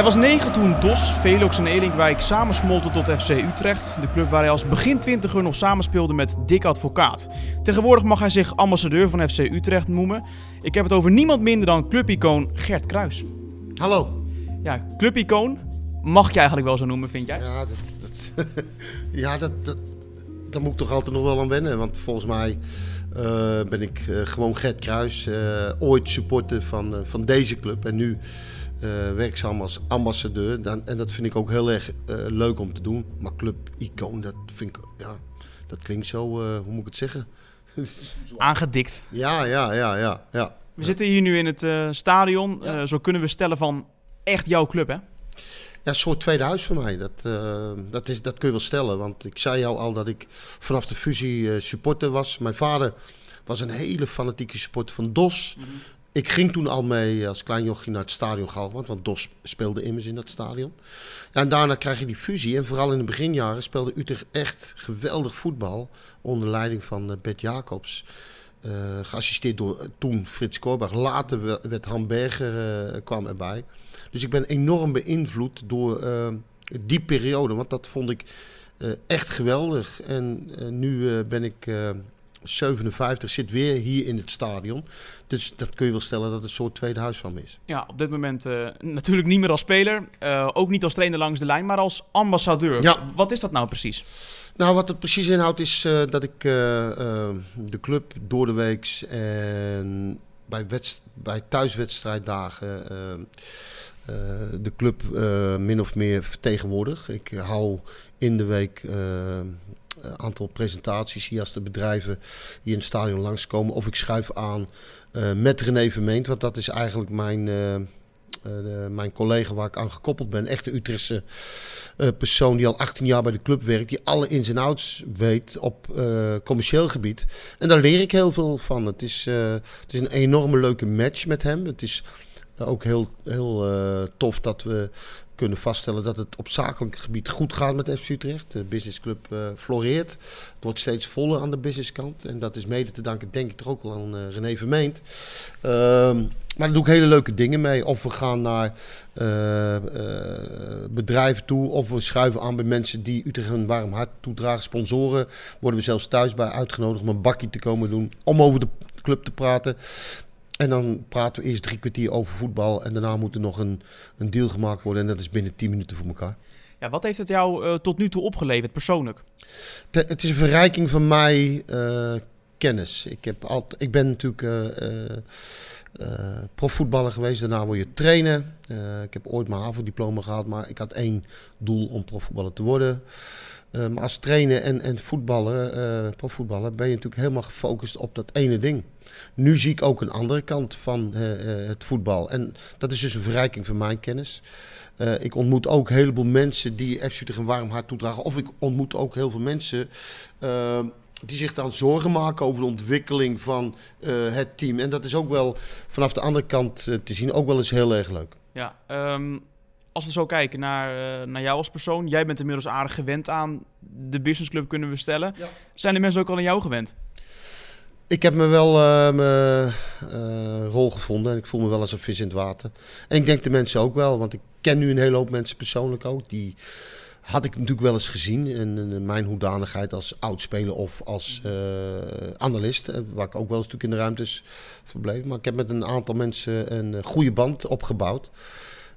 Hij was negen toen Dos, Velox en Elinkwijk samensmolten tot FC Utrecht. De club waar hij als begin twintiger nog samenspeelde met Dick Advocaat. Tegenwoordig mag hij zich ambassadeur van FC Utrecht noemen. Ik heb het over niemand minder dan clubicoon Gert Kruis. Hallo. Ja, clubicoon mag je eigenlijk wel zo noemen, vind jij? Ja, dat, dat, ja dat, dat, daar moet ik toch altijd nog wel aan wennen. Want volgens mij eh, ben ik eh, gewoon Gert Kruis, eh, ooit supporter van, van deze club. En nu werkzaam als ambassadeur. Dan, en dat vind ik ook heel erg leuk om te doen. Maar club-icoon, dat vind ik, ja, dat klinkt zo, hoe moet ik het zeggen? Aangedikt. Ja, ja, ja, ja. ja. We zitten hier nu in het stadion. zo kunnen we stellen van echt jouw club, hè? Ja, een soort tweede huis voor mij. Dat, uh, dat, is, dat kun je wel stellen. Want ik zei jou al dat ik vanaf de fusie uh, supporter was. Mijn vader was een hele fanatieke supporter van DOS. Mm -hmm. Ik ging toen al mee als klein jochie naar het stadion Galwand. Want DOS speelde immers in dat stadion. Ja, en daarna krijg je die fusie. En vooral in de beginjaren speelde Utrecht echt geweldig voetbal. Onder leiding van uh, Bert Jacobs. Uh, geassisteerd door toen Frits Korbach. Later werd Han Berger kwam erbij. Dus ik ben enorm beïnvloed door die periode. Want dat vond ik echt geweldig. En nu ben ik 57, zit weer hier in het stadion. Dus dat kun je wel stellen dat het een soort tweede huis van me is. Ja, op dit moment natuurlijk niet meer als speler. ook niet als trainer langs de lijn, maar als ambassadeur. Ja. Wat is dat nou precies? Nou, wat het precies inhoudt is dat ik de club door de weeks en bij, bij thuiswedstrijddagen de club min of meer vertegenwoordig. Ik hou in de week aantal presentaties hier als de bedrijven hier in het stadion langskomen. Of ik schuif aan met René Vermeend, want dat is eigenlijk mijn, mijn collega waar ik aan gekoppeld ben. Echte Utrechtse persoon die al 18 jaar bij de club werkt. Die alle ins en outs weet op commercieel gebied. En daar leer ik heel veel van. Het is, het is een enorme leuke match met hem. Het is ook heel, heel uh, tof dat we kunnen vaststellen dat het op zakelijk gebied goed gaat met FC Utrecht. De businessclub uh, floreert. Het wordt steeds voller aan de businesskant. En dat is mede te danken, denk ik, toch ook wel aan uh, René Vermeend. Uh, maar daar doe ik hele leuke dingen mee. Of we gaan naar bedrijven toe. Of we schuiven aan bij mensen die Utrecht een warm hart toedragen. Sponsoren worden we zelfs thuis bij uitgenodigd om een bakje te komen doen. Om over de club te praten. En dan praten we eerst drie kwartier over voetbal. En daarna moet er nog een, een deal gemaakt worden. En dat is binnen tien minuten voor elkaar. Ja, wat heeft het jou uh, tot nu toe opgeleverd, persoonlijk? Het is een verrijking van mij uh, kennis. Ik, heb altijd, ik ben natuurlijk uh, profvoetballer geweest. Daarna word je trainen. ik heb ooit mijn HAVO-diploma gehad. Maar ik had één doel om profvoetballer te worden. Uh, maar als trainer en, en voetballer, profvoetballer, ben je natuurlijk helemaal gefocust op dat ene ding. Nu zie ik ook een andere kant van het voetbal. En dat is dus een verrijking van mijn kennis. ik ontmoet ook een heleboel mensen die FC Utrecht een warm hart toedragen. Of ik ontmoet ook heel veel mensen die zich dan zorgen maken over de ontwikkeling van het team. En dat is ook wel vanaf de andere kant te zien ook wel eens heel erg leuk. Ja, um als we zo kijken naar, uh, naar jou als persoon, jij bent inmiddels aardig gewend aan de businessclub, kunnen we stellen. Ja. Zijn de mensen ook al aan jou gewend? Ik heb me wel uh, mijn uh, rol gevonden en ik voel me wel als een vis in het water. En ik denk de mensen ook wel, want ik ken nu een hele hoop mensen persoonlijk ook. Die had ik natuurlijk wel eens gezien in, mijn hoedanigheid als oudspeler of als analist. Waar ik ook wel eens natuurlijk in de ruimtes verbleef. Maar ik heb met een aantal mensen een goede band opgebouwd.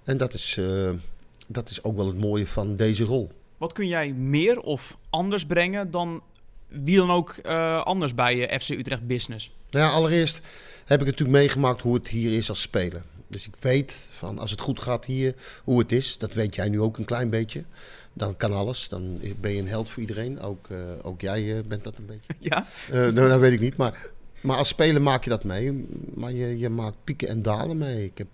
En dat is, uh, dat is ook wel het mooie van deze rol. Wat kun jij meer of anders brengen dan wie dan ook uh, anders bij je FC Utrecht Business? Nou ja, allereerst heb ik natuurlijk meegemaakt hoe het hier is als speler. Dus ik weet van als het goed gaat hier, hoe het is. Dat weet jij nu ook een klein beetje. Dan kan alles. Dan ben je een held voor iedereen. Ook, uh, ook jij bent dat een beetje. Ja? nou, dat weet ik niet. Maar maar als speler maak je dat mee. Maar je, je maakt pieken en dalen mee. Ik heb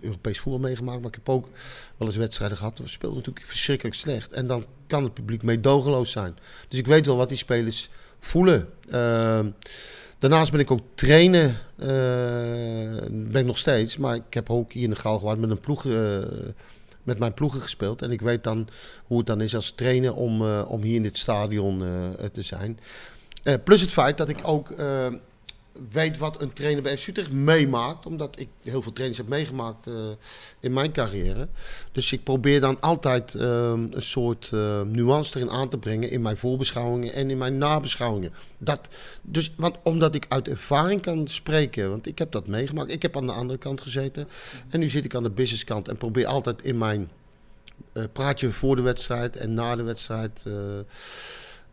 Europees voetbal meegemaakt, maar ik heb ook wel eens wedstrijden gehad. We speelden natuurlijk verschrikkelijk slecht. En dan kan het publiek meedogenloos zijn. Dus ik weet wel wat die spelers voelen. Uh, daarnaast ben ik ook trainer. Uh, ben ik nog steeds. Maar ik heb ook hier in de Galgenwaard met een ploeg met mijn ploegen gespeeld. En ik weet dan hoe het dan is als trainer om, uh, om hier in dit stadion uh, te zijn. Uh, plus het feit dat ik ook weet wat een trainer bij FC Utrecht meemaakt. Omdat ik heel veel trainers heb meegemaakt uh, in mijn carrière. Dus ik probeer dan altijd uh, een soort uh, nuance erin aan te brengen in mijn voorbeschouwingen en in mijn nabeschouwingen. Dat, dus, want, omdat ik uit ervaring kan spreken, want ik heb dat meegemaakt. Ik heb aan de andere kant gezeten en nu zit ik aan de businesskant en probeer altijd in mijn praatje voor de wedstrijd en na de wedstrijd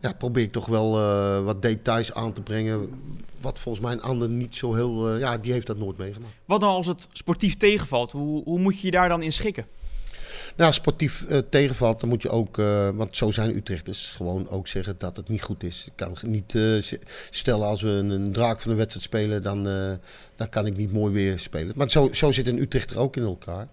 ja, probeer ik toch wel uh, wat details aan te brengen. Wat volgens mij een ander niet zo heel. Uh, ja, die heeft dat nooit meegemaakt. Wat nou als het sportief tegenvalt? Hoe, hoe moet je je daar dan in schikken? Nou, sportief uh, tegenvalt, dan moet je ook, uh, want zo zijn Utrechters, gewoon ook zeggen dat het niet goed is. Ik kan niet uh, stellen als we een, een, draak van een wedstrijd spelen, dan, dan kan ik niet mooi weer spelen. Maar zo, zo zit een Utrechter ook in elkaar.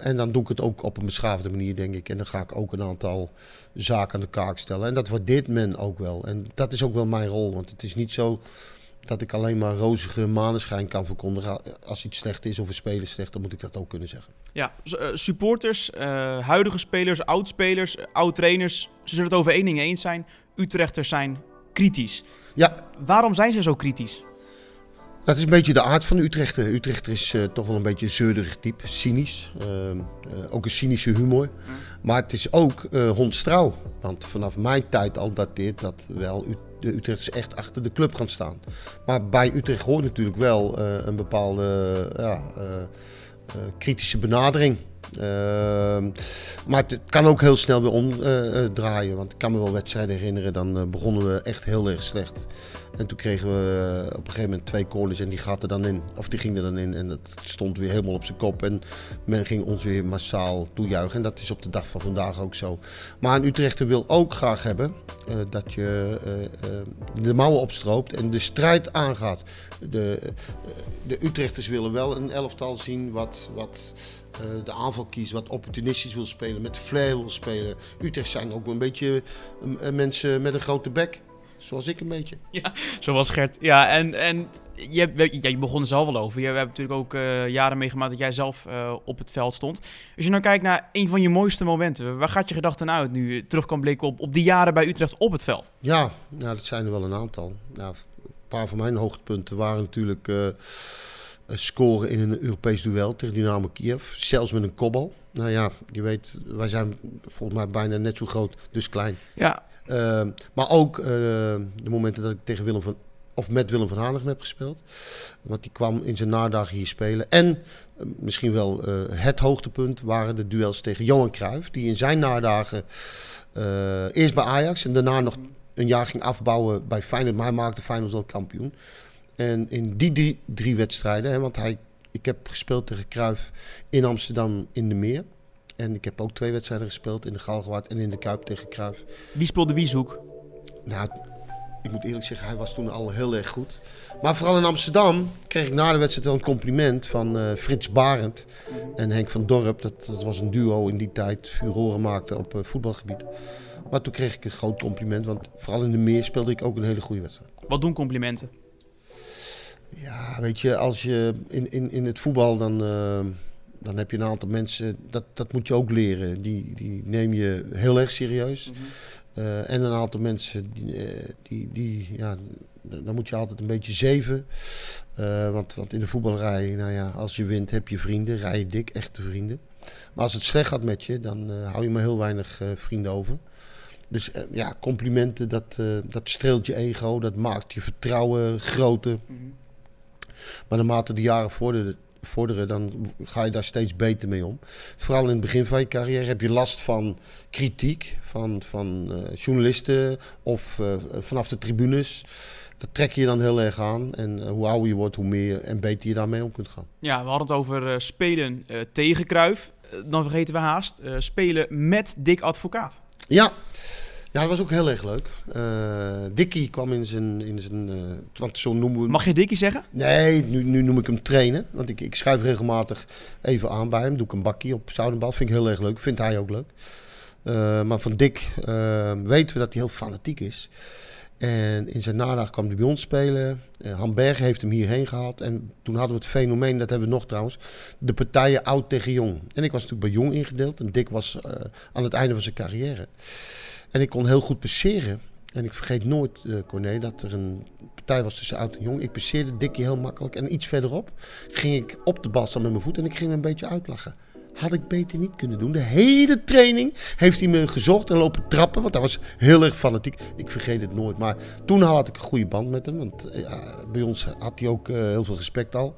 en dan doe ik het ook op een beschaafde manier, denk ik. En dan ga ik ook een aantal zaken aan de kaak stellen. En dat waardeert men ook wel. En dat is ook wel mijn rol, want het is niet zo dat ik alleen maar rozige maneschijn kan verkondigen. Als iets slecht is of een speler slecht, dan moet ik dat ook kunnen zeggen. Ja, supporters, uh, huidige spelers, oud-spelers, oud-trainers, ze zullen het over één ding eens zijn. Utrechters zijn kritisch. Ja. Waarom zijn ze zo kritisch? Dat is een beetje de aard van de Utrechter. Utrechter is uh, toch wel een beetje een zeurderig type, cynisch. Uh, uh, ook een cynische humor. Mm. Maar het is ook hondstrouw. Want vanaf mijn tijd al dateert dat wel de Utrechters echt achter de club gaan staan. Maar bij Utrecht hoort natuurlijk wel een bepaalde ja, kritische benadering. Ehm, maar het kan ook heel snel weer omdraaien. want ik kan me wel wedstrijden herinneren, dan begonnen we echt heel erg slecht. En toen kregen we eh, op een gegeven moment twee corners en die gaten dan in. Of die gingen er dan in en dat stond weer helemaal op zijn kop. En men ging ons weer massaal toejuichen. En dat is op de dag van vandaag ook zo. Maar een Utrechter wil ook graag hebben uh, dat je uh, de mouwen opstroopt en de strijd aangaat. De, de Utrechters willen wel een elftal zien wat... wat de aanval kiest, wat opportunistisch wil spelen, met flair wil spelen. Utrecht zijn ook een beetje mensen met een grote bek. Zoals ik een beetje. Ja, zoals Gert. Ja, en, en je, ja, je begon er zelf al over. Je, we hebben natuurlijk ook uh, jaren meegemaakt dat jij zelf uh, op het veld stond. Als je nou kijkt naar een van je mooiste momenten, waar gaat je gedachten uit nu je terug kan blikken op, op die jaren bij Utrecht op het veld? Ja, ja dat zijn er wel een aantal. Ja, een paar van mijn hoogtepunten waren natuurlijk uh, scoren in een Europees duel tegen Dynamo Kiev. Zelfs met een kobbel. Nou ja, je weet, wij zijn volgens mij bijna net zo groot, dus klein. Ja, uh, maar ook uh, de momenten dat ik tegen Willem van of met Willem van Hanegem heb gespeeld. Want die kwam in zijn nadagen hier spelen. En uh, misschien wel het hoogtepunt waren de duels tegen Johan Cruijff. Die in zijn nadagen eerst bij Ajax en daarna nog een jaar ging afbouwen bij Feyenoord. Maar hij maakte Feyenoord al kampioen. En in die drie, drie wedstrijden, hè, want hij, ik heb gespeeld tegen Cruijff in Amsterdam in de Meer. En ik heb ook twee wedstrijden gespeeld in de Galgenwaard en in de Kuip tegen Cruijff. Wie speelde Wieshoek? Nou, ik moet eerlijk zeggen, hij was toen al heel erg goed. Maar vooral in Amsterdam kreeg ik na de wedstrijd een compliment van uh, Frits Barend en Henk van Dorp. Dat, dat was een duo in die tijd, furoren maakte op uh, voetbalgebied. Maar toen kreeg ik een groot compliment, want vooral in de meer speelde ik ook een hele goede wedstrijd. Wat doen complimenten? Ja, weet je, als je in, in, in het voetbal dan... Uh, dan heb je een aantal mensen, dat, dat moet je ook leren. Die, die neem je heel erg serieus. Mm -hmm. uh, en een aantal mensen, die, uh, die, die, ja, dan moet je altijd een beetje zeven. Uh, want, want in de voetbalrij, nou ja, als je wint heb je vrienden, rij je dik, echte vrienden. Maar als het slecht gaat met je, dan hou je maar heel weinig vrienden over. Dus ja, complimenten, dat, dat streelt je ego, dat maakt je vertrouwen groter. Mm -hmm. Maar naarmate de jaren vorderden, vorderen, dan ga je daar steeds beter mee om. Vooral in het begin van je carrière heb je last van kritiek van, van uh, journalisten of uh, vanaf de tribunes. Dat trek je dan heel erg aan. En uh, hoe ouder je wordt, hoe meer en beter je daarmee om kunt gaan. Ja, we hadden het over spelen tegen Kruif. dan vergeten we haast spelen met Dick Advocaat. Ja, ja, dat was ook heel erg leuk. Uh, Dickie kwam in zijn... In zijn uh, want zo noemen we... Mag je Dickie zeggen? Nee, nu, nu noem ik hem trainen. Want ik, ik schrijf regelmatig even aan bij hem. Doe ik een bakkie op Zoudenbal. Vind ik heel erg leuk. Vindt hij ook leuk. Uh, maar van Dick weten we dat hij heel fanatiek is. En in zijn nadag kwam hij bij ons spelen. Uh, Hamberg heeft hem hierheen gehaald. En toen hadden we het fenomeen, dat hebben we nog trouwens, de partijen oud tegen jong. En ik was natuurlijk bij jong ingedeeld. En Dick was aan het einde van zijn carrière. En ik kon heel goed passeren. En ik vergeet nooit, uh, Corné, dat er een partij was tussen oud en jong. Ik passeerde Dikkie heel makkelijk. En iets verderop ging ik op de bal met mijn voet en ik ging hem een beetje uitlachen. Had ik beter niet kunnen doen. De hele training heeft hij me gezocht en lopen trappen. Want hij was heel erg fanatiek. Ik vergeet het nooit. Maar toen had ik een goede band met hem. Want ja, bij ons had hij ook uh, heel veel respect al.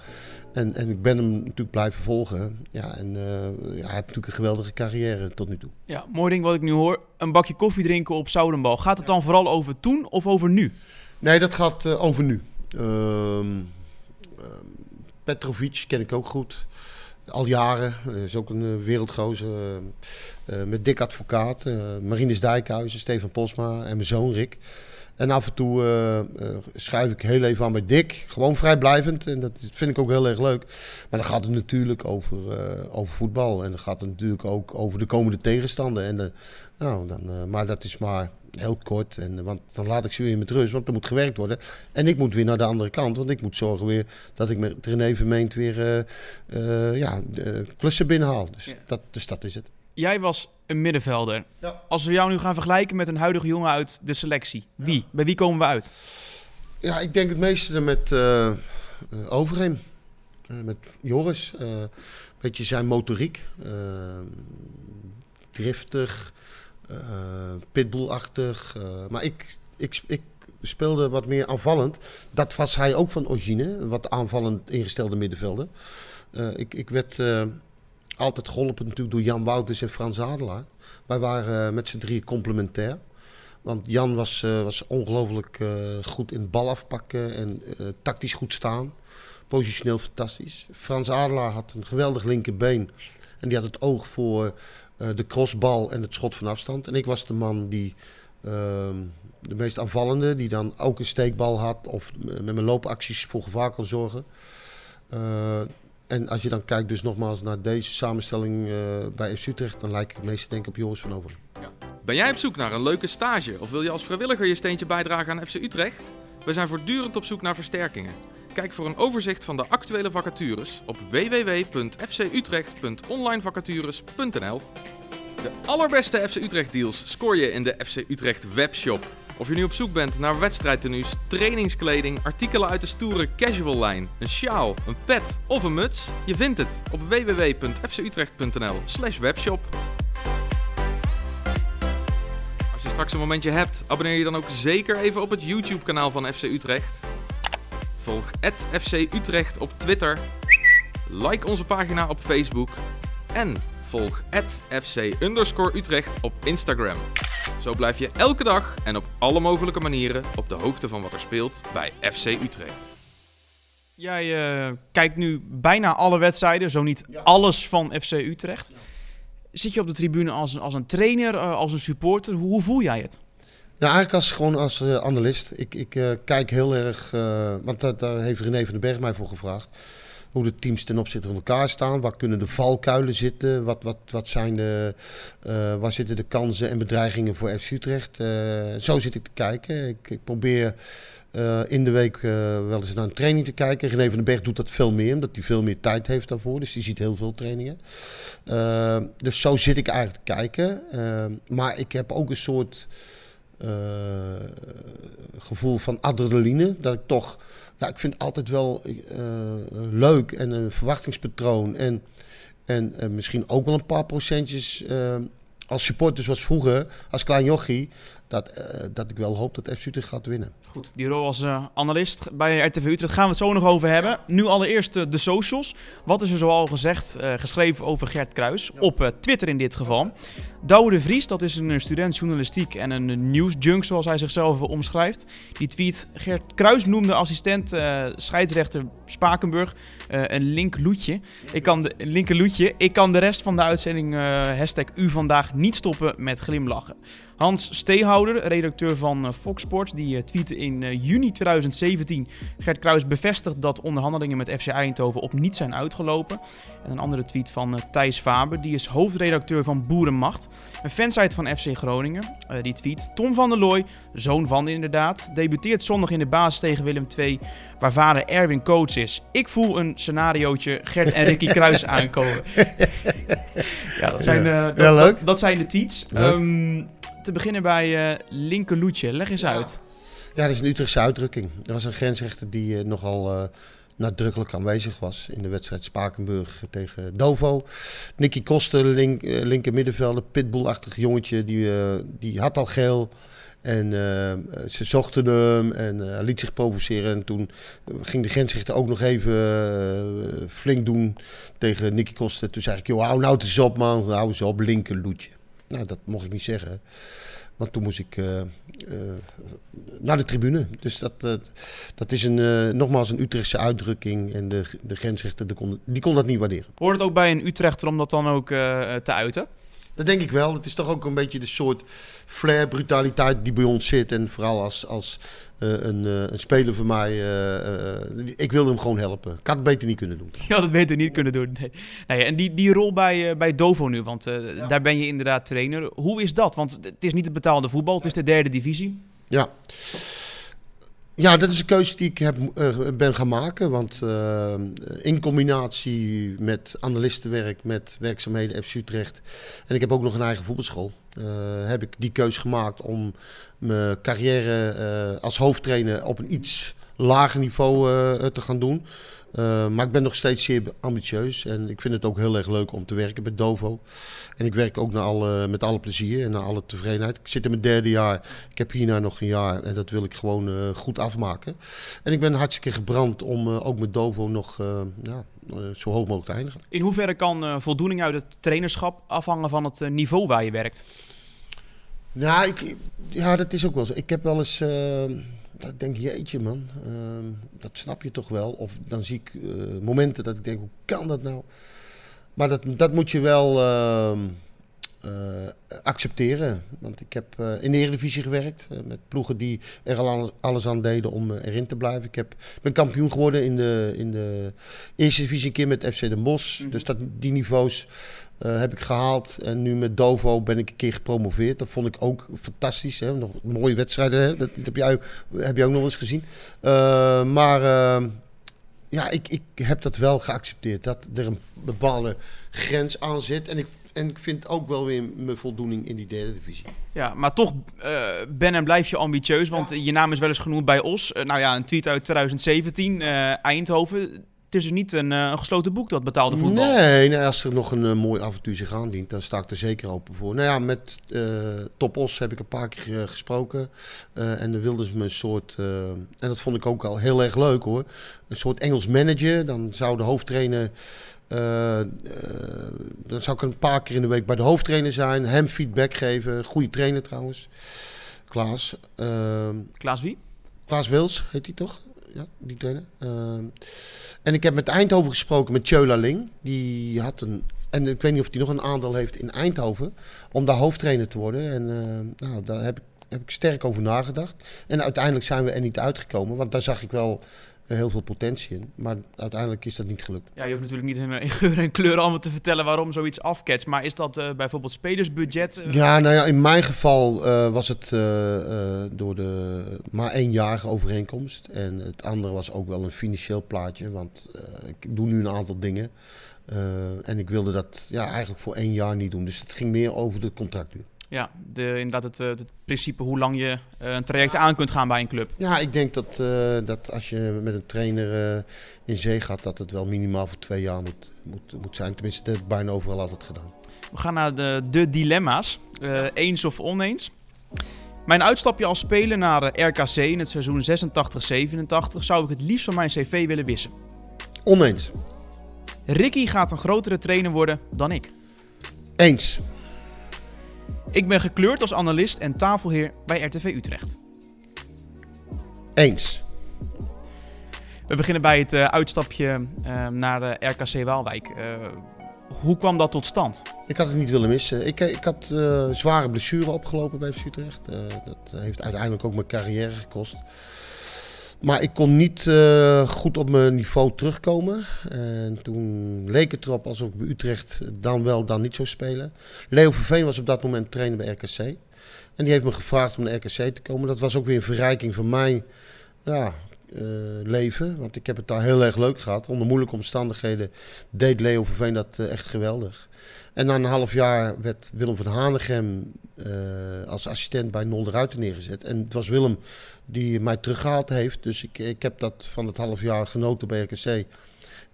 En, en ik ben hem natuurlijk blijven volgen. Ja, en uh, ja, hij heeft natuurlijk een geweldige carrière tot nu toe. Ja, mooi ding wat ik nu hoor. Een bakje koffie drinken op Zoudenbal. Gaat het dan vooral over toen of over nu? Nee, dat gaat uh, over nu. Uh, Petrovic ken ik ook goed. Al jaren. is ook een wereldgozer. Met dik advocaat. Marines Dijkhuizen, Steven Posma en mijn zoon Rick. En af en toe uh, uh, schuif ik heel even aan bij Dick. Gewoon vrijblijvend. En dat vind ik ook heel erg leuk. Maar dan gaat het natuurlijk over, uh, over voetbal. En dan gaat het natuurlijk ook over de komende tegenstander. En, nou, dan, maar dat is maar heel kort. En, want dan laat ik ze weer met rust. Want er moet gewerkt worden. En ik moet weer naar de andere kant. Want ik moet zorgen weer dat ik met René Vermeend weer ja, klussen binnenhaal. Dus, ja. dat, dus dat is het. Jij was een middenvelder. Ja. Als we jou nu gaan vergelijken met een huidige jongen uit de selectie, wie? Bij wie komen we uit? Ja, ik denk het meeste met uh, Overheem. Uh, met Joris. Een beetje zijn motoriek. driftig. pitbullachtig. maar ik, ik, ik speelde wat meer aanvallend. Dat was hij ook van origine. Wat aanvallend ingestelde middenvelder. ik, ik werd altijd geholpen natuurlijk door Jan Wouters en Frans Adelaar. Wij waren uh, met z'n drie complementair. Want Jan was, uh, was ongelooflijk uh, goed in bal afpakken en tactisch goed staan. Positioneel fantastisch. Frans Adelaar had een geweldig linkerbeen. En die had het oog voor de crossbal en het schot van afstand. En ik was de man die ehm, de meest aanvallende, die dan ook een steekbal had of met mijn loopacties voor gevaar kon zorgen. En als je dan kijkt dus nogmaals naar deze samenstelling uh, bij FC Utrecht, dan lijkt het meeste denk ik op Joris van Over. Ja. Ben jij op zoek naar een leuke stage of wil je als vrijwilliger je steentje bijdragen aan FC Utrecht? We zijn voortdurend op zoek naar versterkingen. Kijk voor een overzicht van de actuele vacatures op www.fcutrecht.onlinevacatures.nl. De allerbeste FC Utrecht deals scoor je in de FC Utrecht webshop. Of je nu op zoek bent naar wedstrijdtenues, trainingskleding, artikelen uit de stoere casual lijn, een sjaal, een pet of een muts, je vindt het op www.fcutrecht.nl slash webshop. Als je straks een momentje hebt, abonneer je dan ook zeker even op het YouTube kanaal van FC Utrecht. Volg FC Utrecht op Twitter. Like onze pagina op Facebook. En volg FC Utrecht op Instagram. Zo blijf je elke dag en op alle mogelijke manieren op de hoogte van wat er speelt bij FC Utrecht. Jij uh, kijkt nu bijna alle wedstrijden, zo niet alles van FC Utrecht. Zit je op de tribune als, als een trainer, uh, als een supporter? Hoe, hoe, voel jij het? Ja, eigenlijk als, gewoon als uh, analist. Ik, ik kijk heel erg, want daar heeft René van den Berg mij voor gevraagd hoe de teams ten opzichte van elkaar staan. Waar kunnen de valkuilen zitten? Wat, wat, wat zijn de, uh, waar zitten de kansen en bedreigingen voor FC Utrecht? Uh, zo zit ik te kijken. Ik, probeer uh, in de week wel eens naar een training te kijken. René van den Berg doet dat veel meer, omdat hij veel meer tijd heeft daarvoor. Dus die ziet heel veel trainingen. dus zo zit ik eigenlijk te kijken. maar ik heb ook een soort gevoel van adrenaline. Dat ik toch ja, ik vind altijd wel uh, leuk en een verwachtingspatroon. En, en uh, misschien ook wel een paar procentjes uh, als supporter zoals vroeger, als klein jochie, dat, uh, dat ik wel hoop dat FC Utrecht gaat winnen. Goed, die rol als uh, analist bij RTV Utrecht gaan we het zo nog over hebben. Nu allereerst uh, de socials. Wat is er zoal gezegd, geschreven over Gert Kruis, ja. op Twitter in dit geval. Douwe de Vries, dat is een student journalistiek en een nieuwsjunk zoals hij zichzelf omschrijft. Die tweet, Gert Kruis noemde assistent scheidsrechter Spakenburg een link loetje. Ik kan de, linker loetje. Ik kan de rest van de uitzending hashtag u vandaag niet stoppen met glimlachen. Hans Steehouder, redacteur van uh, Fox Sports, die uh, tweette in uh, juni 2017. Gert Kruis bevestigt dat onderhandelingen met FC Eindhoven op niet zijn uitgelopen. En een andere tweet van Thijs Faber, die is hoofdredacteur van Boerenmacht. Een fansite van FC Groningen. die tweet: Tom van der Looy, zoon van inderdaad, debuteert zondag in de basis tegen Willem II, waar vader Erwin coach is. Ik voel een scenariootje Gert en Ricky Kruis aankomen. ja, dat zijn, dat, ja, leuk. Dat, dat, zijn de tweets. Um, te beginnen bij uh, Linke Loetje. Leg eens uit. Ja, dat is een Utrechtse uitdrukking. Er was een grensrechter die uh, nogal uh, nadrukkelijk aanwezig was in de wedstrijd Spakenburg tegen Dovo. Nicky Koster, link, linker middenvelder, pitbullachtig jongetje, die, die had al geel. En uh, ze zochten hem en uh, liet zich provoceren. En toen ging de grensrechter ook nog even uh, flink doen tegen Nicky Koster. Toen zei ik, joh, hou nou eens op man, hou eens op, linker loetje. Nou, dat mocht ik niet zeggen. Want toen moest ik naar de tribune. Dus dat, dat is een, nogmaals een Utrechtse uitdrukking. En de, de grensrechter kon, die kon dat niet waarderen. Hoort het ook bij een Utrechter om dat dan ook te uiten? Dat denk ik wel. Het is toch ook een beetje de soort flair, brutaliteit die bij ons zit. En vooral als, als uh, een, uh, een, speler van mij. Uh, ik wilde hem gewoon helpen. Ik had het beter niet kunnen doen. Ja, dat beter niet kunnen doen. Nee. nee en die, die rol bij, bij Dovo nu, want ja. daar ben je inderdaad trainer. Hoe is dat? Want het is niet het betaalde voetbal, het is de derde divisie. Ja. Ja, dat is een keuze die ik heb, uh, ben gaan maken. Want uh, in combinatie met analistenwerk, met werkzaamheden FC Utrecht... en ik heb ook nog een eigen voetbalschool... Uh, heb ik die keuze gemaakt om mijn carrière als hoofdtrainer op een iets lager niveau te gaan doen... Uh, maar ik ben nog steeds zeer ambitieus en ik vind het ook heel erg leuk om te werken met Dovo. En ik werk ook naar alle, met alle plezier en naar alle tevredenheid. Ik zit in mijn derde jaar, ik heb hierna nog een jaar en dat wil ik gewoon uh, goed afmaken. En ik ben hartstikke gebrand om uh, ook met Dovo nog ja, zo hoog mogelijk te eindigen. In hoeverre kan voldoening uit het trainerschap afhangen van het niveau waar je werkt? Nou, ik, ja, dat is ook wel zo. Ik heb wel eens dat ik denk, jeetje man, uh, dat snap je toch wel. Of dan zie ik uh, momenten dat ik denk, hoe kan dat nou? Maar dat, dat moet je wel uh, accepteren. Want ik heb in de Eredivisie gewerkt. met ploegen die er al alles aan deden om erin te blijven. Ik heb, ben kampioen geworden in de, in de Eerste Divisie een keer met FC Den Bosch. Mm -hmm. Dus dat, die niveaus heb ik gehaald. En nu met Dovo ben ik een keer gepromoveerd. Dat vond ik ook fantastisch. Hè? Nog mooie wedstrijden. Hè? Dat, heb, jij, heb je ook nog eens gezien. Maar ja, ik, ik heb dat wel geaccepteerd. Dat er een bepaalde grens aan zit. En ik, en ik vind ook wel weer mijn voldoening in die derde divisie. Ja, maar toch ben en blijf je ambitieus. Want ja. je naam is wel eens genoemd bij Os. nou ja, een tweet uit 2017, Eindhoven het is dus niet een, uh, gesloten boek, dat betaalde voetbal. Nee, nee als er nog een uh, mooi avontuur zich aandient, dan sta ik er zeker open voor. Nou ja, met uh, Topos heb ik een paar keer gesproken. en dan wilden ze me een soort, en dat vond ik ook al heel erg leuk hoor, een soort Engels manager. Dan zou de hoofdtrainer, dan zou ik een paar keer in de week bij de hoofdtrainer zijn, hem feedback geven. Goede trainer trouwens, Klaas. Klaas wie? Klaas Wils heet hij toch? Ja, die trainer. En ik heb met Eindhoven gesproken met Tjöla Ling. Die had een. En ik weet niet of hij nog een aandeel heeft in Eindhoven. Om daar hoofdtrainer te worden. En uh, nou, daar heb ik, heb ik sterk over nagedacht. En uiteindelijk zijn we er niet uitgekomen. Want daar zag ik wel heel veel potentie in. Maar uiteindelijk is dat niet gelukt. Ja, je hoeft natuurlijk niet in, in geur en kleur allemaal te vertellen waarom zoiets afketst. Maar is dat uh, bijvoorbeeld spelersbudget? Uh... Ja, nou ja, in mijn geval uh, was het door de maar éénjarige overeenkomst. En het andere was ook wel een financieel plaatje. Want ik doe nu een aantal dingen. en ik wilde dat ja, eigenlijk voor één jaar niet doen. Dus het ging meer over de contractduur. Ja, de, inderdaad het, het principe hoe lang je uh, een traject aan kunt gaan bij een club. Ja, ik denk dat, uh, dat als je met een trainer uh, in zee gaat, dat het wel minimaal voor twee jaar moet, moet, moet zijn. Tenminste, dat heb ik bijna overal altijd gedaan. We gaan naar de, de dilemma's. eens of oneens. Mijn uitstapje als speler naar RKC in het seizoen 86-87 zou ik het liefst van mijn cv willen wissen. Oneens. Ricky gaat een grotere trainer worden dan ik. Eens. Ik ben gekleurd als analist en tafelheer bij RTV Utrecht. Eens. We beginnen bij het uh, uitstapje uh, naar de RKC Waalwijk. Uh, hoe kwam dat tot stand? Ik had het niet willen missen. Ik, ik had zware blessure opgelopen bij FC Utrecht. dat heeft uiteindelijk ook mijn carrière gekost. Maar ik kon niet uh, goed op mijn niveau terugkomen. En toen leek het erop alsof ik bij Utrecht dan wel, dan niet zou spelen. Leo Verveen was op dat moment trainer bij RKC. En die heeft me gevraagd om naar RKC te komen. Dat was ook weer een verrijking van mijn ja, leven. Want ik heb het daar heel erg leuk gehad. Onder moeilijke omstandigheden deed Leo Verveen dat echt geweldig. En na een half jaar werd Willem van Hanegem als assistent bij Nol de neergezet. En het was Willem die mij teruggehaald heeft. Dus ik, ik heb dat van het half jaar genoten bij RKC.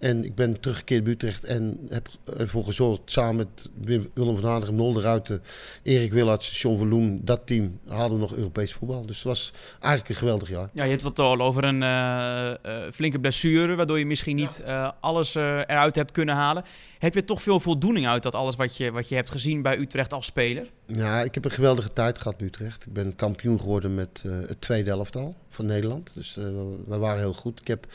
En ik ben teruggekeerd bij Utrecht en heb ervoor gezorgd samen met Willem van Hanegem, Nol de Ruiten, Erik Willards, John Verloen, dat team hadden we nog Europees voetbal. Dus het was eigenlijk een geweldig jaar. Ja, je hebt het al over een uh, uh, flinke blessure, waardoor je misschien niet uh, alles eruit hebt kunnen halen. Heb je toch veel voldoening uit dat alles wat je, wat je hebt gezien bij Utrecht als speler? Ja, ik heb een geweldige tijd gehad bij Utrecht. Ik ben kampioen geworden met het tweede elftal van Nederland. Dus we waren heel goed. Ik heb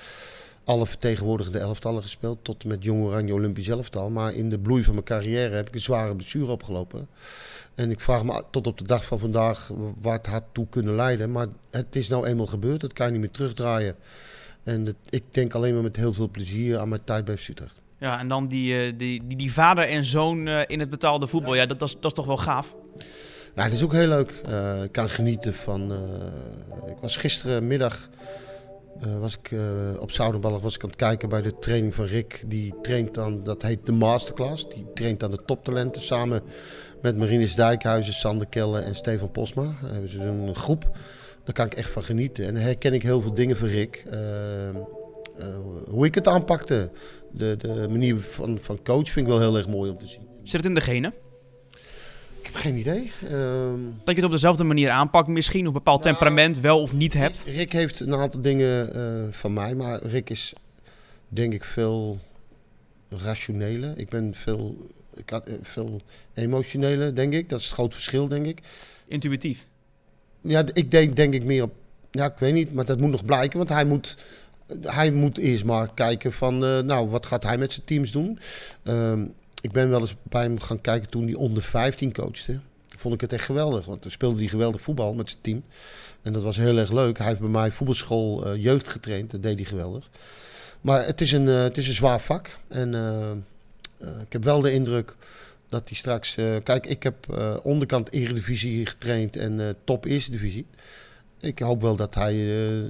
alle vertegenwoordigende elftallen gespeeld. Tot met Jong Oranje Olympisch elftal. Maar in de bloei van mijn carrière heb ik een zware blessure opgelopen. En ik vraag me tot op de dag van vandaag waar het had toe kunnen leiden. Maar het is nou eenmaal gebeurd. Dat kan je niet meer terugdraaien. En ik denk alleen maar met heel veel plezier aan mijn tijd bij Utrecht. Ja, en dan die, die, die, die vader en zoon in het betaalde voetbal. Ja, dat, dat, is, dat is toch wel gaaf? Ja, het is ook heel leuk. Uh, ik kan genieten van... Uh, ik was gisterenmiddag uh, was ik uh, op Zoudenballig was ik aan het kijken bij de training van Rick. Die traint dan, dat heet de Masterclass. Die traint aan de toptalenten samen met Marinus Dijkhuizen, Sander Kelle en Stefan Posma. Hebben ze een groep. Daar kan ik echt van genieten. En herken ik heel veel dingen van Rick. Uh, hoe ik het aanpakte. De, de manier van, van coach vind ik wel heel erg mooi om te zien. Zit het in de genen? Geen idee. Um, dat je het op dezelfde manier aanpakt misschien, of een bepaald nou, temperament wel of niet hebt? Rick heeft een aantal dingen uh, van mij, maar Rick is denk ik veel rationele. Ik ben veel, ik had, uh, veel emotionele, denk ik. Dat is het groot verschil, denk ik. Intuïtief? Ja, ik denk, denk ik meer op... Ja, ik weet niet, maar dat moet nog blijken, want hij moet... Hij moet eerst maar kijken van, uh, nou, wat gaat hij met zijn teams doen? Um, ik ben wel eens bij hem gaan kijken toen hij onder 15 coachte. Vond ik het echt geweldig. Want toen speelde hij geweldig voetbal met zijn team. En dat was heel erg leuk. Hij heeft bij mij voetbalschool uh, jeugd getraind. Dat deed hij geweldig. Maar het is een, uh, het is een zwaar vak. En uh, ik heb wel de indruk dat hij straks... kijk, ik heb onderkant Eredivisie getraind en top Eerste Divisie. Ik hoop wel dat hij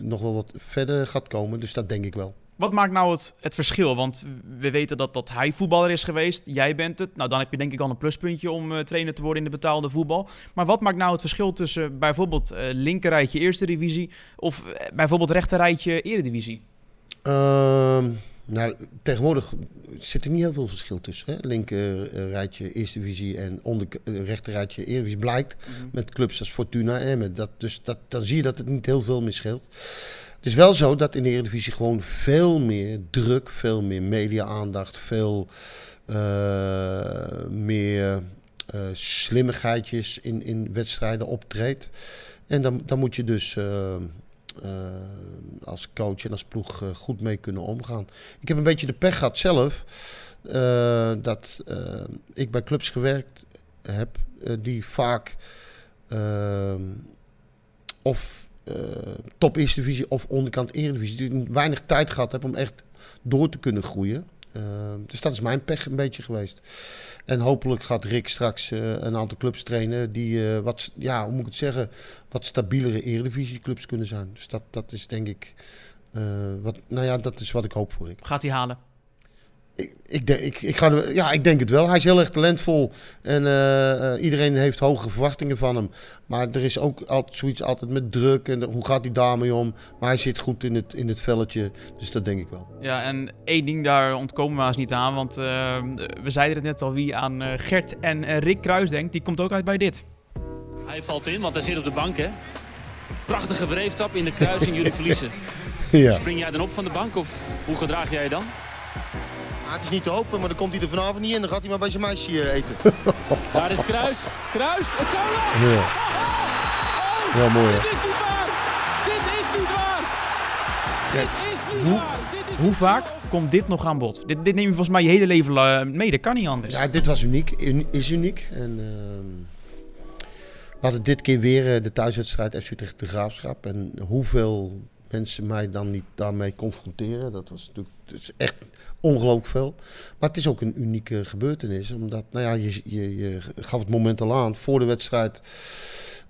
nog wel wat verder gaat komen. Dus dat denk ik wel. Wat maakt nou het, het verschil? Want we weten dat, dat hij voetballer is geweest, jij bent het. Nou, dan heb je denk ik al een pluspuntje om uh, trainer te worden in de betaalde voetbal. Maar wat maakt nou het verschil tussen bijvoorbeeld uh, linkerrijtje eerste divisie of bijvoorbeeld rechterrijtje eredivisie? Uh, nou, tegenwoordig zit er niet heel veel verschil tussen. Hè? Linker rijtje eerste divisie en onder rechterrijtje eredivisie blijkt mm -hmm. met clubs als Fortuna en Emmen. Dat, dus dat, dan zie je dat het niet heel veel meer scheelt. Het is wel zo dat in de Eredivisie gewoon veel meer druk, veel meer media-aandacht, veel uh, meer uh, slimmigheidjes in, in wedstrijden optreedt. En dan, dan moet je dus uh, als coach en als ploeg goed mee kunnen omgaan. Ik heb een beetje de pech gehad zelf dat ik bij clubs gewerkt heb die vaak of uh, top eerste divisie of onderkant eredivisie. Die weinig tijd gehad heb om echt door te kunnen groeien. Uh, dus dat is mijn pech een beetje geweest. En hopelijk gaat Rick straks uh, een aantal clubs trainen die wat, ja, hoe moet ik het zeggen, wat stabielere eredivisieclubs kunnen zijn. Dus dat, dat is denk ik, wat, nou ja, dat is wat ik hoop voor Rick. Gaat hij halen? Ik, ik, denk, ik, ik, ga, ja, ik denk het wel. Hij is heel erg talentvol. En uh, uh, iedereen heeft hoge verwachtingen van hem. Maar er is ook altijd zoiets altijd met druk. En hoe gaat hij daarmee om? Maar hij zit goed in het, in het velletje. Dus dat denk ik wel. Ja, en één ding daar ontkomen we eens niet aan. Want uh, we zeiden het net al wie aan Gert en Rick Kruis denkt. Die komt ook uit bij dit. Hij valt in, want hij zit op de bank, hè? Prachtige wreeftap in de kruising. Jullie verliezen. ja. Spring jij dan op van de bank of hoe gedraag jij je dan? Het is niet te hopen, maar dan komt hij er vanavond niet in. Dan gaat hij maar bij zijn meisje eten. Daar is Kruis. Kruis, het zou wel. Ja. Oh, ja, mooi. Dit is niet waar. Dit is niet waar. Dit is niet hoe, waar. Dit is hoe vaak komt dit nog aan bod? Dit, dit neem je volgens mij je hele leven mee. Dat kan niet anders. Ja, dit was uniek. Is uniek. En, uh, we hadden dit keer weer de thuiswedstrijd FC tegen de Graafschap. En hoeveel mensen mij dan niet daarmee confronteren. Dat was natuurlijk echt ongelooflijk veel. Maar het is ook een unieke gebeurtenis. Omdat, nou ja, je, je, je gaf het moment al aan. Voor de wedstrijd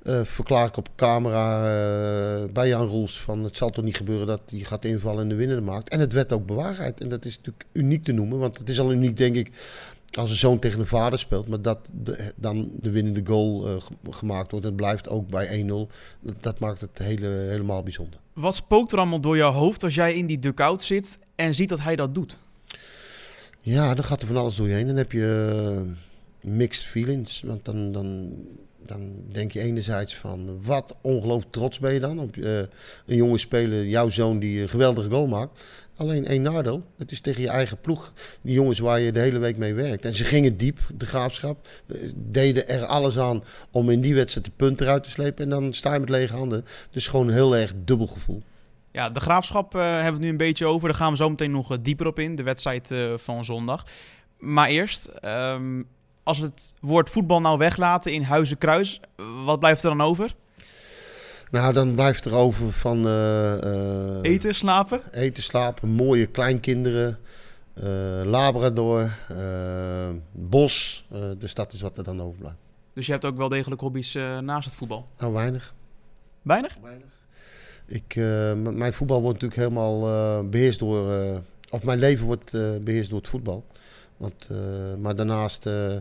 eh, verklaar ik op camera eh, bij Jan Roels van het zal toch niet gebeuren dat hij gaat invallen en de winnende maakt. En het werd ook bewaarheid. En dat is natuurlijk uniek te noemen, want het is al uniek denk ik als een zoon tegen een vader speelt, maar dat de, dan de winnende goal uh, gemaakt wordt. Het blijft ook bij 1-0. Dat, maakt het hele, helemaal bijzonder. Wat spookt er allemaal door jouw hoofd als jij in die dugout zit en ziet dat hij dat doet? Ja, dan gaat er van alles door je heen. Dan heb je mixed feelings. Want dan, dan, dan denk je enerzijds van wat ongelooflijk trots ben je dan op uh, een jonge speler, jouw zoon die een geweldige goal maakt. Alleen één nadeel, het is tegen je eigen ploeg. Die jongens waar je de hele week mee werkt. En ze gingen diep, de graafschap. Deden er alles aan om in die wedstrijd de punten eruit te slepen. En dan sta je met lege handen. Dus gewoon een heel erg dubbel gevoel. Ja, de graafschap uh, hebben we nu een beetje over. Daar gaan we zo meteen nog dieper op in, de wedstrijd van zondag. Maar eerst, um, als we het woord voetbal nou weglaten in Huizen Kruis, wat blijft er dan over? Nou, dan blijft er over van... Uh, eten, slapen? Eten, slapen, mooie kleinkinderen, uh, Labrador, bos. dus dat is wat er dan overblijft. Dus je hebt ook wel degelijk hobby's naast het voetbal? Nou, weinig. Weinig? Weinig. Ik, mijn voetbal wordt natuurlijk helemaal beheerst door... of mijn leven wordt beheerst door het voetbal. Want, uh, maar daarnaast uh,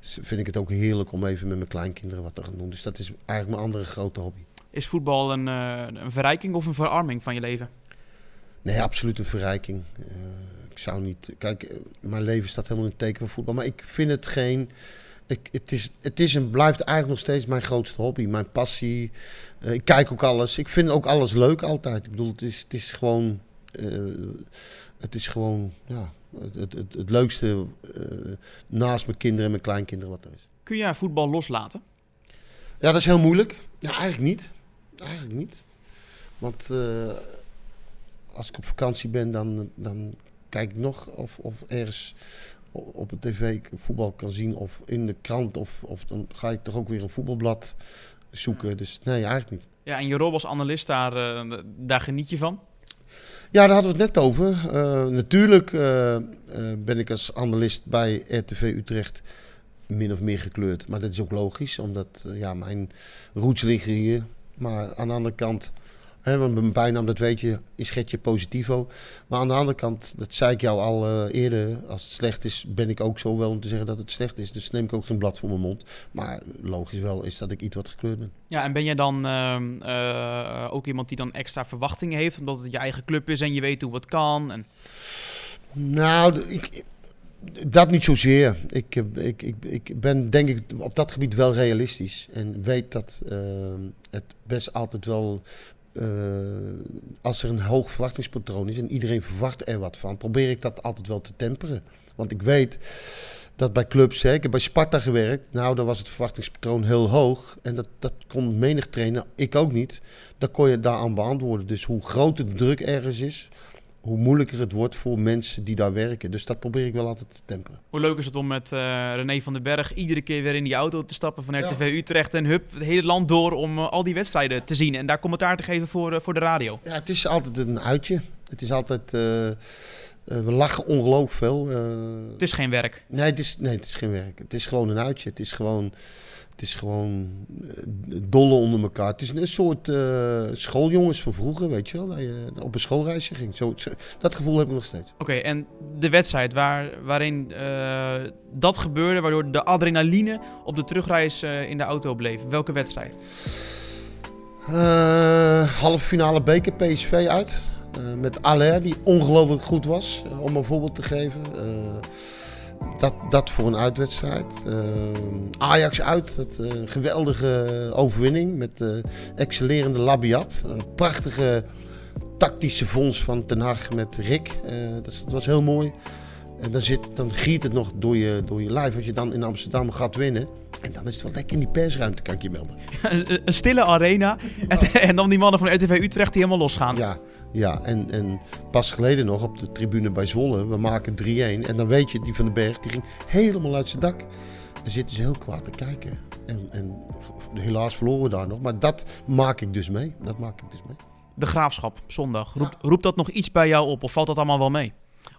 vind ik het ook heerlijk om even met mijn kleinkinderen wat te gaan doen. Dus dat is eigenlijk mijn andere grote hobby. Is voetbal een, uh, een verrijking of een verarming van je leven? Nee, absoluut een verrijking. ik zou niet. Kijk, mijn leven staat helemaal in het teken van voetbal. Maar ik vind het geen. Ik, het, is, het is en blijft eigenlijk nog steeds mijn grootste hobby, mijn passie. ik kijk ook alles. Ik vind ook alles leuk altijd. Ik bedoel, het is, het is gewoon. het is gewoon. Ja, het, het, het leukste uh, naast mijn kinderen en mijn kleinkinderen wat er is. Kun jij voetbal loslaten? Ja, dat is heel moeilijk. Ja, eigenlijk niet. Eigenlijk niet. Want uh, als ik op vakantie ben, dan, dan kijk ik nog of, of ergens op de tv voetbal kan zien of in de krant. Of, of dan ga ik toch ook weer een voetbalblad zoeken. Dus nee, eigenlijk niet. Ja, en je rol als analist, daar, uh, daar geniet je van? Ja, daar hadden we het net over. Uh, natuurlijk uh, uh, ben ik als analist bij RTV Utrecht min of meer gekleurd. Maar dat is ook logisch, omdat ja, mijn roots liggen hier. Maar aan de andere kant He, want mijn bijnaam, dat weet je, is Getje Positivo. Maar aan de andere kant, dat zei ik jou al uh, eerder, als het slecht is, ben ik ook zo wel om te zeggen dat het slecht is. Dus neem ik ook geen blad voor mijn mond. Maar logisch wel is dat ik iets wat gekleurd ben. Ja, en ben jij dan uh, uh, ook iemand die dan extra verwachtingen heeft, omdat het je eigen club is en je weet hoe het kan? En... Nou, ik, dat niet zozeer. Ik, ik, ik, ik ben denk ik op dat gebied wel realistisch. En weet dat het best altijd wel uh, als er een hoog verwachtingspatroon is en iedereen verwacht er wat van, probeer ik dat altijd wel te temperen. Want ik weet dat bij clubs, hè, ik heb bij Sparta gewerkt, nou dan was het verwachtingspatroon heel hoog. En dat, dat kon menig trainer, ik ook niet. Dan kon je daaraan beantwoorden. Dus hoe groter de druk ergens is, hoe moeilijker het wordt voor mensen die daar werken. Dus dat probeer ik wel altijd te temperen. Hoe leuk is het om met uh, René van den Berg iedere keer weer in die auto te stappen van RTV ja. Utrecht en hup, het hele land door om uh, al die wedstrijden te zien en daar commentaar te geven voor, uh, voor de radio? Ja, het is altijd een uitje. Het is altijd... we lachen ongelooflijk veel. het is geen werk. Nee het is, nee, het is geen werk. Het is gewoon een uitje. Het is gewoon... Het is gewoon dolle onder elkaar. Het is een soort uh, schooljongens van vroeger, weet je wel. Dat je op een schoolreisje ging. Zo, dat gevoel heb ik nog steeds. Oké, okay, en de wedstrijd waar, waarin uh, dat gebeurde, waardoor de adrenaline op de terugreis uh, in de auto bleef. Welke wedstrijd? halve finale beker PSV uit. met Aller, die ongelooflijk goed was, om een voorbeeld te geven. Dat, dat voor een uitwedstrijd. Uh, Ajax uit, dat, een geweldige overwinning met uh, excellerende Labiat. Een prachtige tactische fonds van Ten Hag met Rick. dat, dat, was heel mooi. En dan, zit, dan giet het nog door je, door je lijf als je dan in Amsterdam gaat winnen. En dan is het wel lekker in die persruimte, kan ik je melden. een, een stille arena. En, en, dan die mannen van RTV Utrecht die helemaal losgaan. Ja, ja. En, en pas geleden nog op de tribune bij Zwolle. We maken 3-1. En dan weet je, die van den Berg, die ging helemaal uit zijn dak. Dan zitten ze heel kwaad te kijken. En, en helaas verloren we daar nog. Maar dat maak ik dus mee. Dat maak ik dus mee. De graafschap, zondag. Roept, ja. roept dat nog iets bij jou op? Of valt dat allemaal wel mee?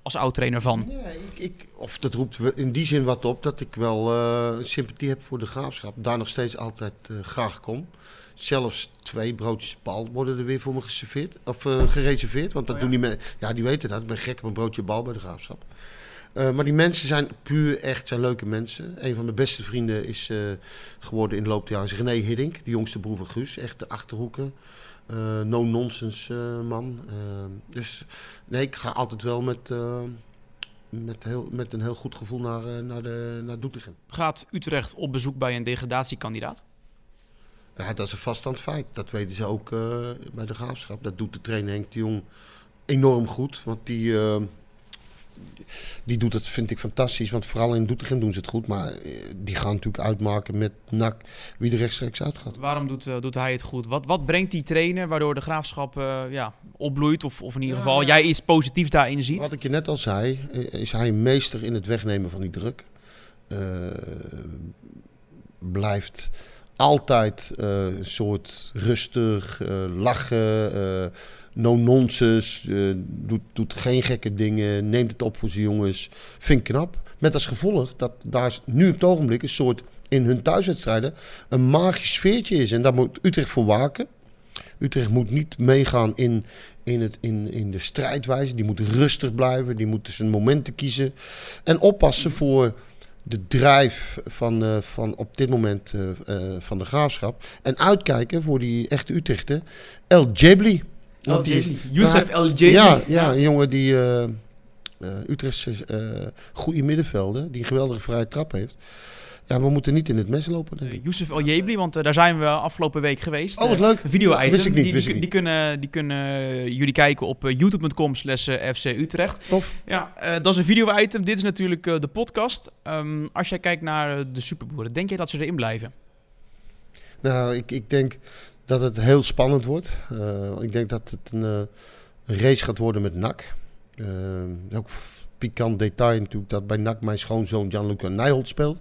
Als oud-trainer van? Nee, ik, ik, of dat roept in die zin wat op dat ik wel eh, sympathie heb voor de graafschap. Daar nog steeds altijd eh, graag kom. Zelfs twee broodjes bal worden er weer voor me geserveerd, of, eh, gereserveerd. Want dat Oh ja? doen die mensen. Ja, die weten dat. Ik ben gek op een broodje bal bij de graafschap. Eh, maar die mensen zijn puur echt zijn leuke mensen. Een van mijn beste vrienden is eh, geworden in de loop der jaren is René Hiddink, de jongste broer van Guus. Echt de achterhoeken. Eh, no-nonsense eh, man. Eh, dus nee, ik ga altijd wel met, eh, met, heel, met een heel goed gevoel naar, naar, de, naar Doetinchem. Gaat Utrecht op bezoek bij een degradatiekandidaat? Ja, dat is een vaststand feit. Dat weten ze ook bij de graafschap. Dat doet de trainer Henk de Jong enorm goed. Want die, die doet het, vind ik, fantastisch. Want vooral in Doetinchem doen ze het goed. Maar eh, die gaan natuurlijk uitmaken met NAC wie er rechtstreeks uitgaat. Waarom doet, eh, doet hij het goed? Wat, wat brengt die trainer waardoor de graafschap eh, ja, opbloeit? Of, of in ieder Ja, geval ja. jij iets positiefs daarin ziet? Wat ik je net al zei, is hij een meester in het wegnemen van die druk. Eh, blijft altijd eh, een soort rustig, eh, lachen, eh, no-nonsense, eh, doet, doet geen gekke dingen, neemt het op voor zijn jongens. Vind ik knap. Met als gevolg dat daar nu op het ogenblik een soort in hun thuiswedstrijden een magisch sfeertje is. En daar moet Utrecht voor waken. Utrecht moet niet meegaan in, in, het, in, in de strijdwijze. Die moet rustig blijven. Die moet zijn momenten kiezen. En oppassen voor de drijf van, eh, van op dit moment eh, van de graafschap. En uitkijken voor die echte Utrechter. El Jebli. Want die Youssef El ja, ja, een jongen die eh Utrechtse eh, goede middenvelder, die een geweldige vrije trap heeft. Ja, we moeten niet in het mes lopen. Denk ik. Youssef El Jebli, want daar zijn we afgelopen week geweest. Oh, wat leuk. Video-item. Wist ik niet, Die, wist die, ik die kunnen, die kunnen jullie kijken op youtube.com slash FC Utrecht. Tof. Ja, dat is een video-item. Dit is natuurlijk de podcast. Ehm, als jij kijkt naar de superboeren, denk je dat ze erin blijven? Nou, ik, ik denk dat het heel spannend wordt. Eh, ik denk dat het een, eh, race gaat worden met NAC. Eh, ook pikant detail natuurlijk dat bij NAC mijn schoonzoon Gianluca Nijholt speelt.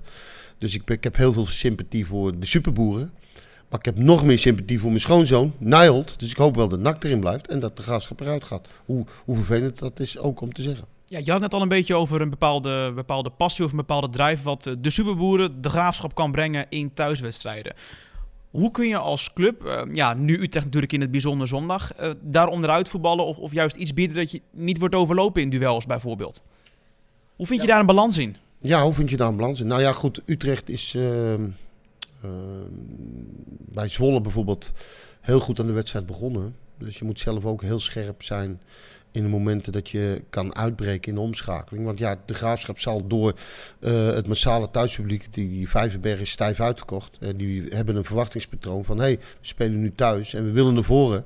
Dus ik, ik heb heel veel sympathie voor de superboeren. Maar ik heb nog meer sympathie voor mijn schoonzoon Nijholt. Dus ik hoop wel dat NAC erin blijft en dat de graafschap eruit gaat. Hoe, hoe vervelend dat is ook om te zeggen. Ja, je had net al een beetje over een bepaalde, bepaalde passie of een bepaalde drive wat de superboeren de graafschap kan brengen in thuiswedstrijden. Hoe kun je als club, eh, ja, nu Utrecht natuurlijk in het bijzonder zondag, eh, daar onderuit voetballen of, of juist iets bieden dat je niet wordt overlopen in duels bijvoorbeeld? Hoe vind je daar een balans in? Ja, hoe vind je daar een balans in? Nou ja, goed, Utrecht is ehm, ehm, bij Zwolle bijvoorbeeld heel goed aan de wedstrijd begonnen. Dus je moet zelf ook heel scherp zijn in de momenten dat je kan uitbreken in de omschakeling. Want ja, de graafschap zal door eh, het massale thuispubliek, die Vijverberg is stijf uitverkocht. eh, die hebben een verwachtingspatroon van hé, hey, we spelen nu thuis en we willen naar voren.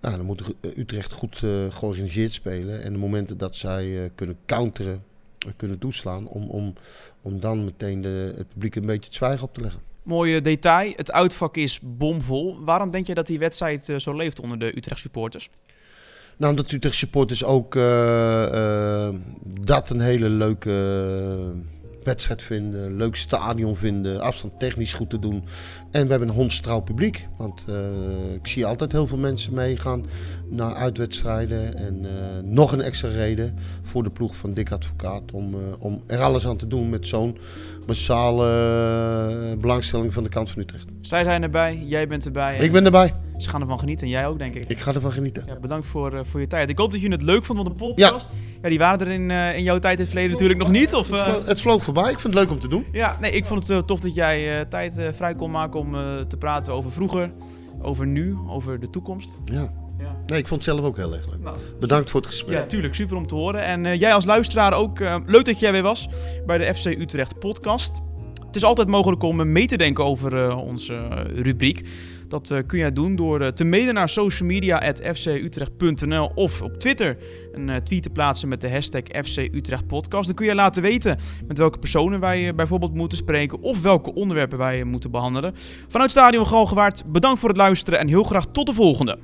Nou, dan moet Utrecht goed eh, georganiseerd spelen. En de momenten dat zij eh, kunnen counteren, eh, kunnen toeslaan, om, om, om dan meteen de, het publiek een beetje het zwijgen op te leggen. Mooie detail, het uitvak is bomvol. Waarom denk je dat die wedstrijd eh, zo leeft onder de Utrecht supporters? Nou, omdat Utrecht supporters ook eh, eh, dat een hele leuke eh, wedstrijd vinden. Leuk stadion vinden. Afstand technisch goed te doen. En we hebben een hondstrouw publiek. Want ik zie altijd heel veel mensen meegaan naar uitwedstrijden. En nog een extra reden voor de ploeg van Dick Advocaat. Om, om er alles aan te doen met zo'n massale belangstelling van de kant van Utrecht. Zij zijn erbij, jij bent erbij. en Ik ben erbij. Ze gaan ervan genieten en jij ook, denk ik. Ik ga ervan genieten. Ja, bedankt voor, eh, voor je tijd. Ik hoop dat je het leuk vond van de podcast. Ja. die waren er in, eh, in jouw tijd in het verleden natuurlijk nog niet. Of, Het eh, Het vloog voorbij. Ik vind het leuk om te doen. ja, nee, ik vond het tof dat jij tijd vrij kon maken om te praten over vroeger, over nu, over de toekomst. Ja. Ja. Nee, ik vond het zelf ook heel erg leuk. Nou, Bedankt voor het gesprek. Ja, tuurlijk. Super om te horen. En jij als luisteraar ook. leuk dat jij weer was bij de FC Utrecht podcast. Het is altijd mogelijk om mee te denken over onze rubriek. Dat eh, kun jij doen door eh, te mailen naar social media fcutrecht.nl of op Twitter een eh, tweet te plaatsen met de hashtag FC Utrecht Podcast. Dan kun je laten weten met welke personen wij bijvoorbeeld moeten spreken of welke onderwerpen wij moeten behandelen. Vanuit Stadion Galgenwaard, bedankt voor het luisteren en heel graag tot de volgende.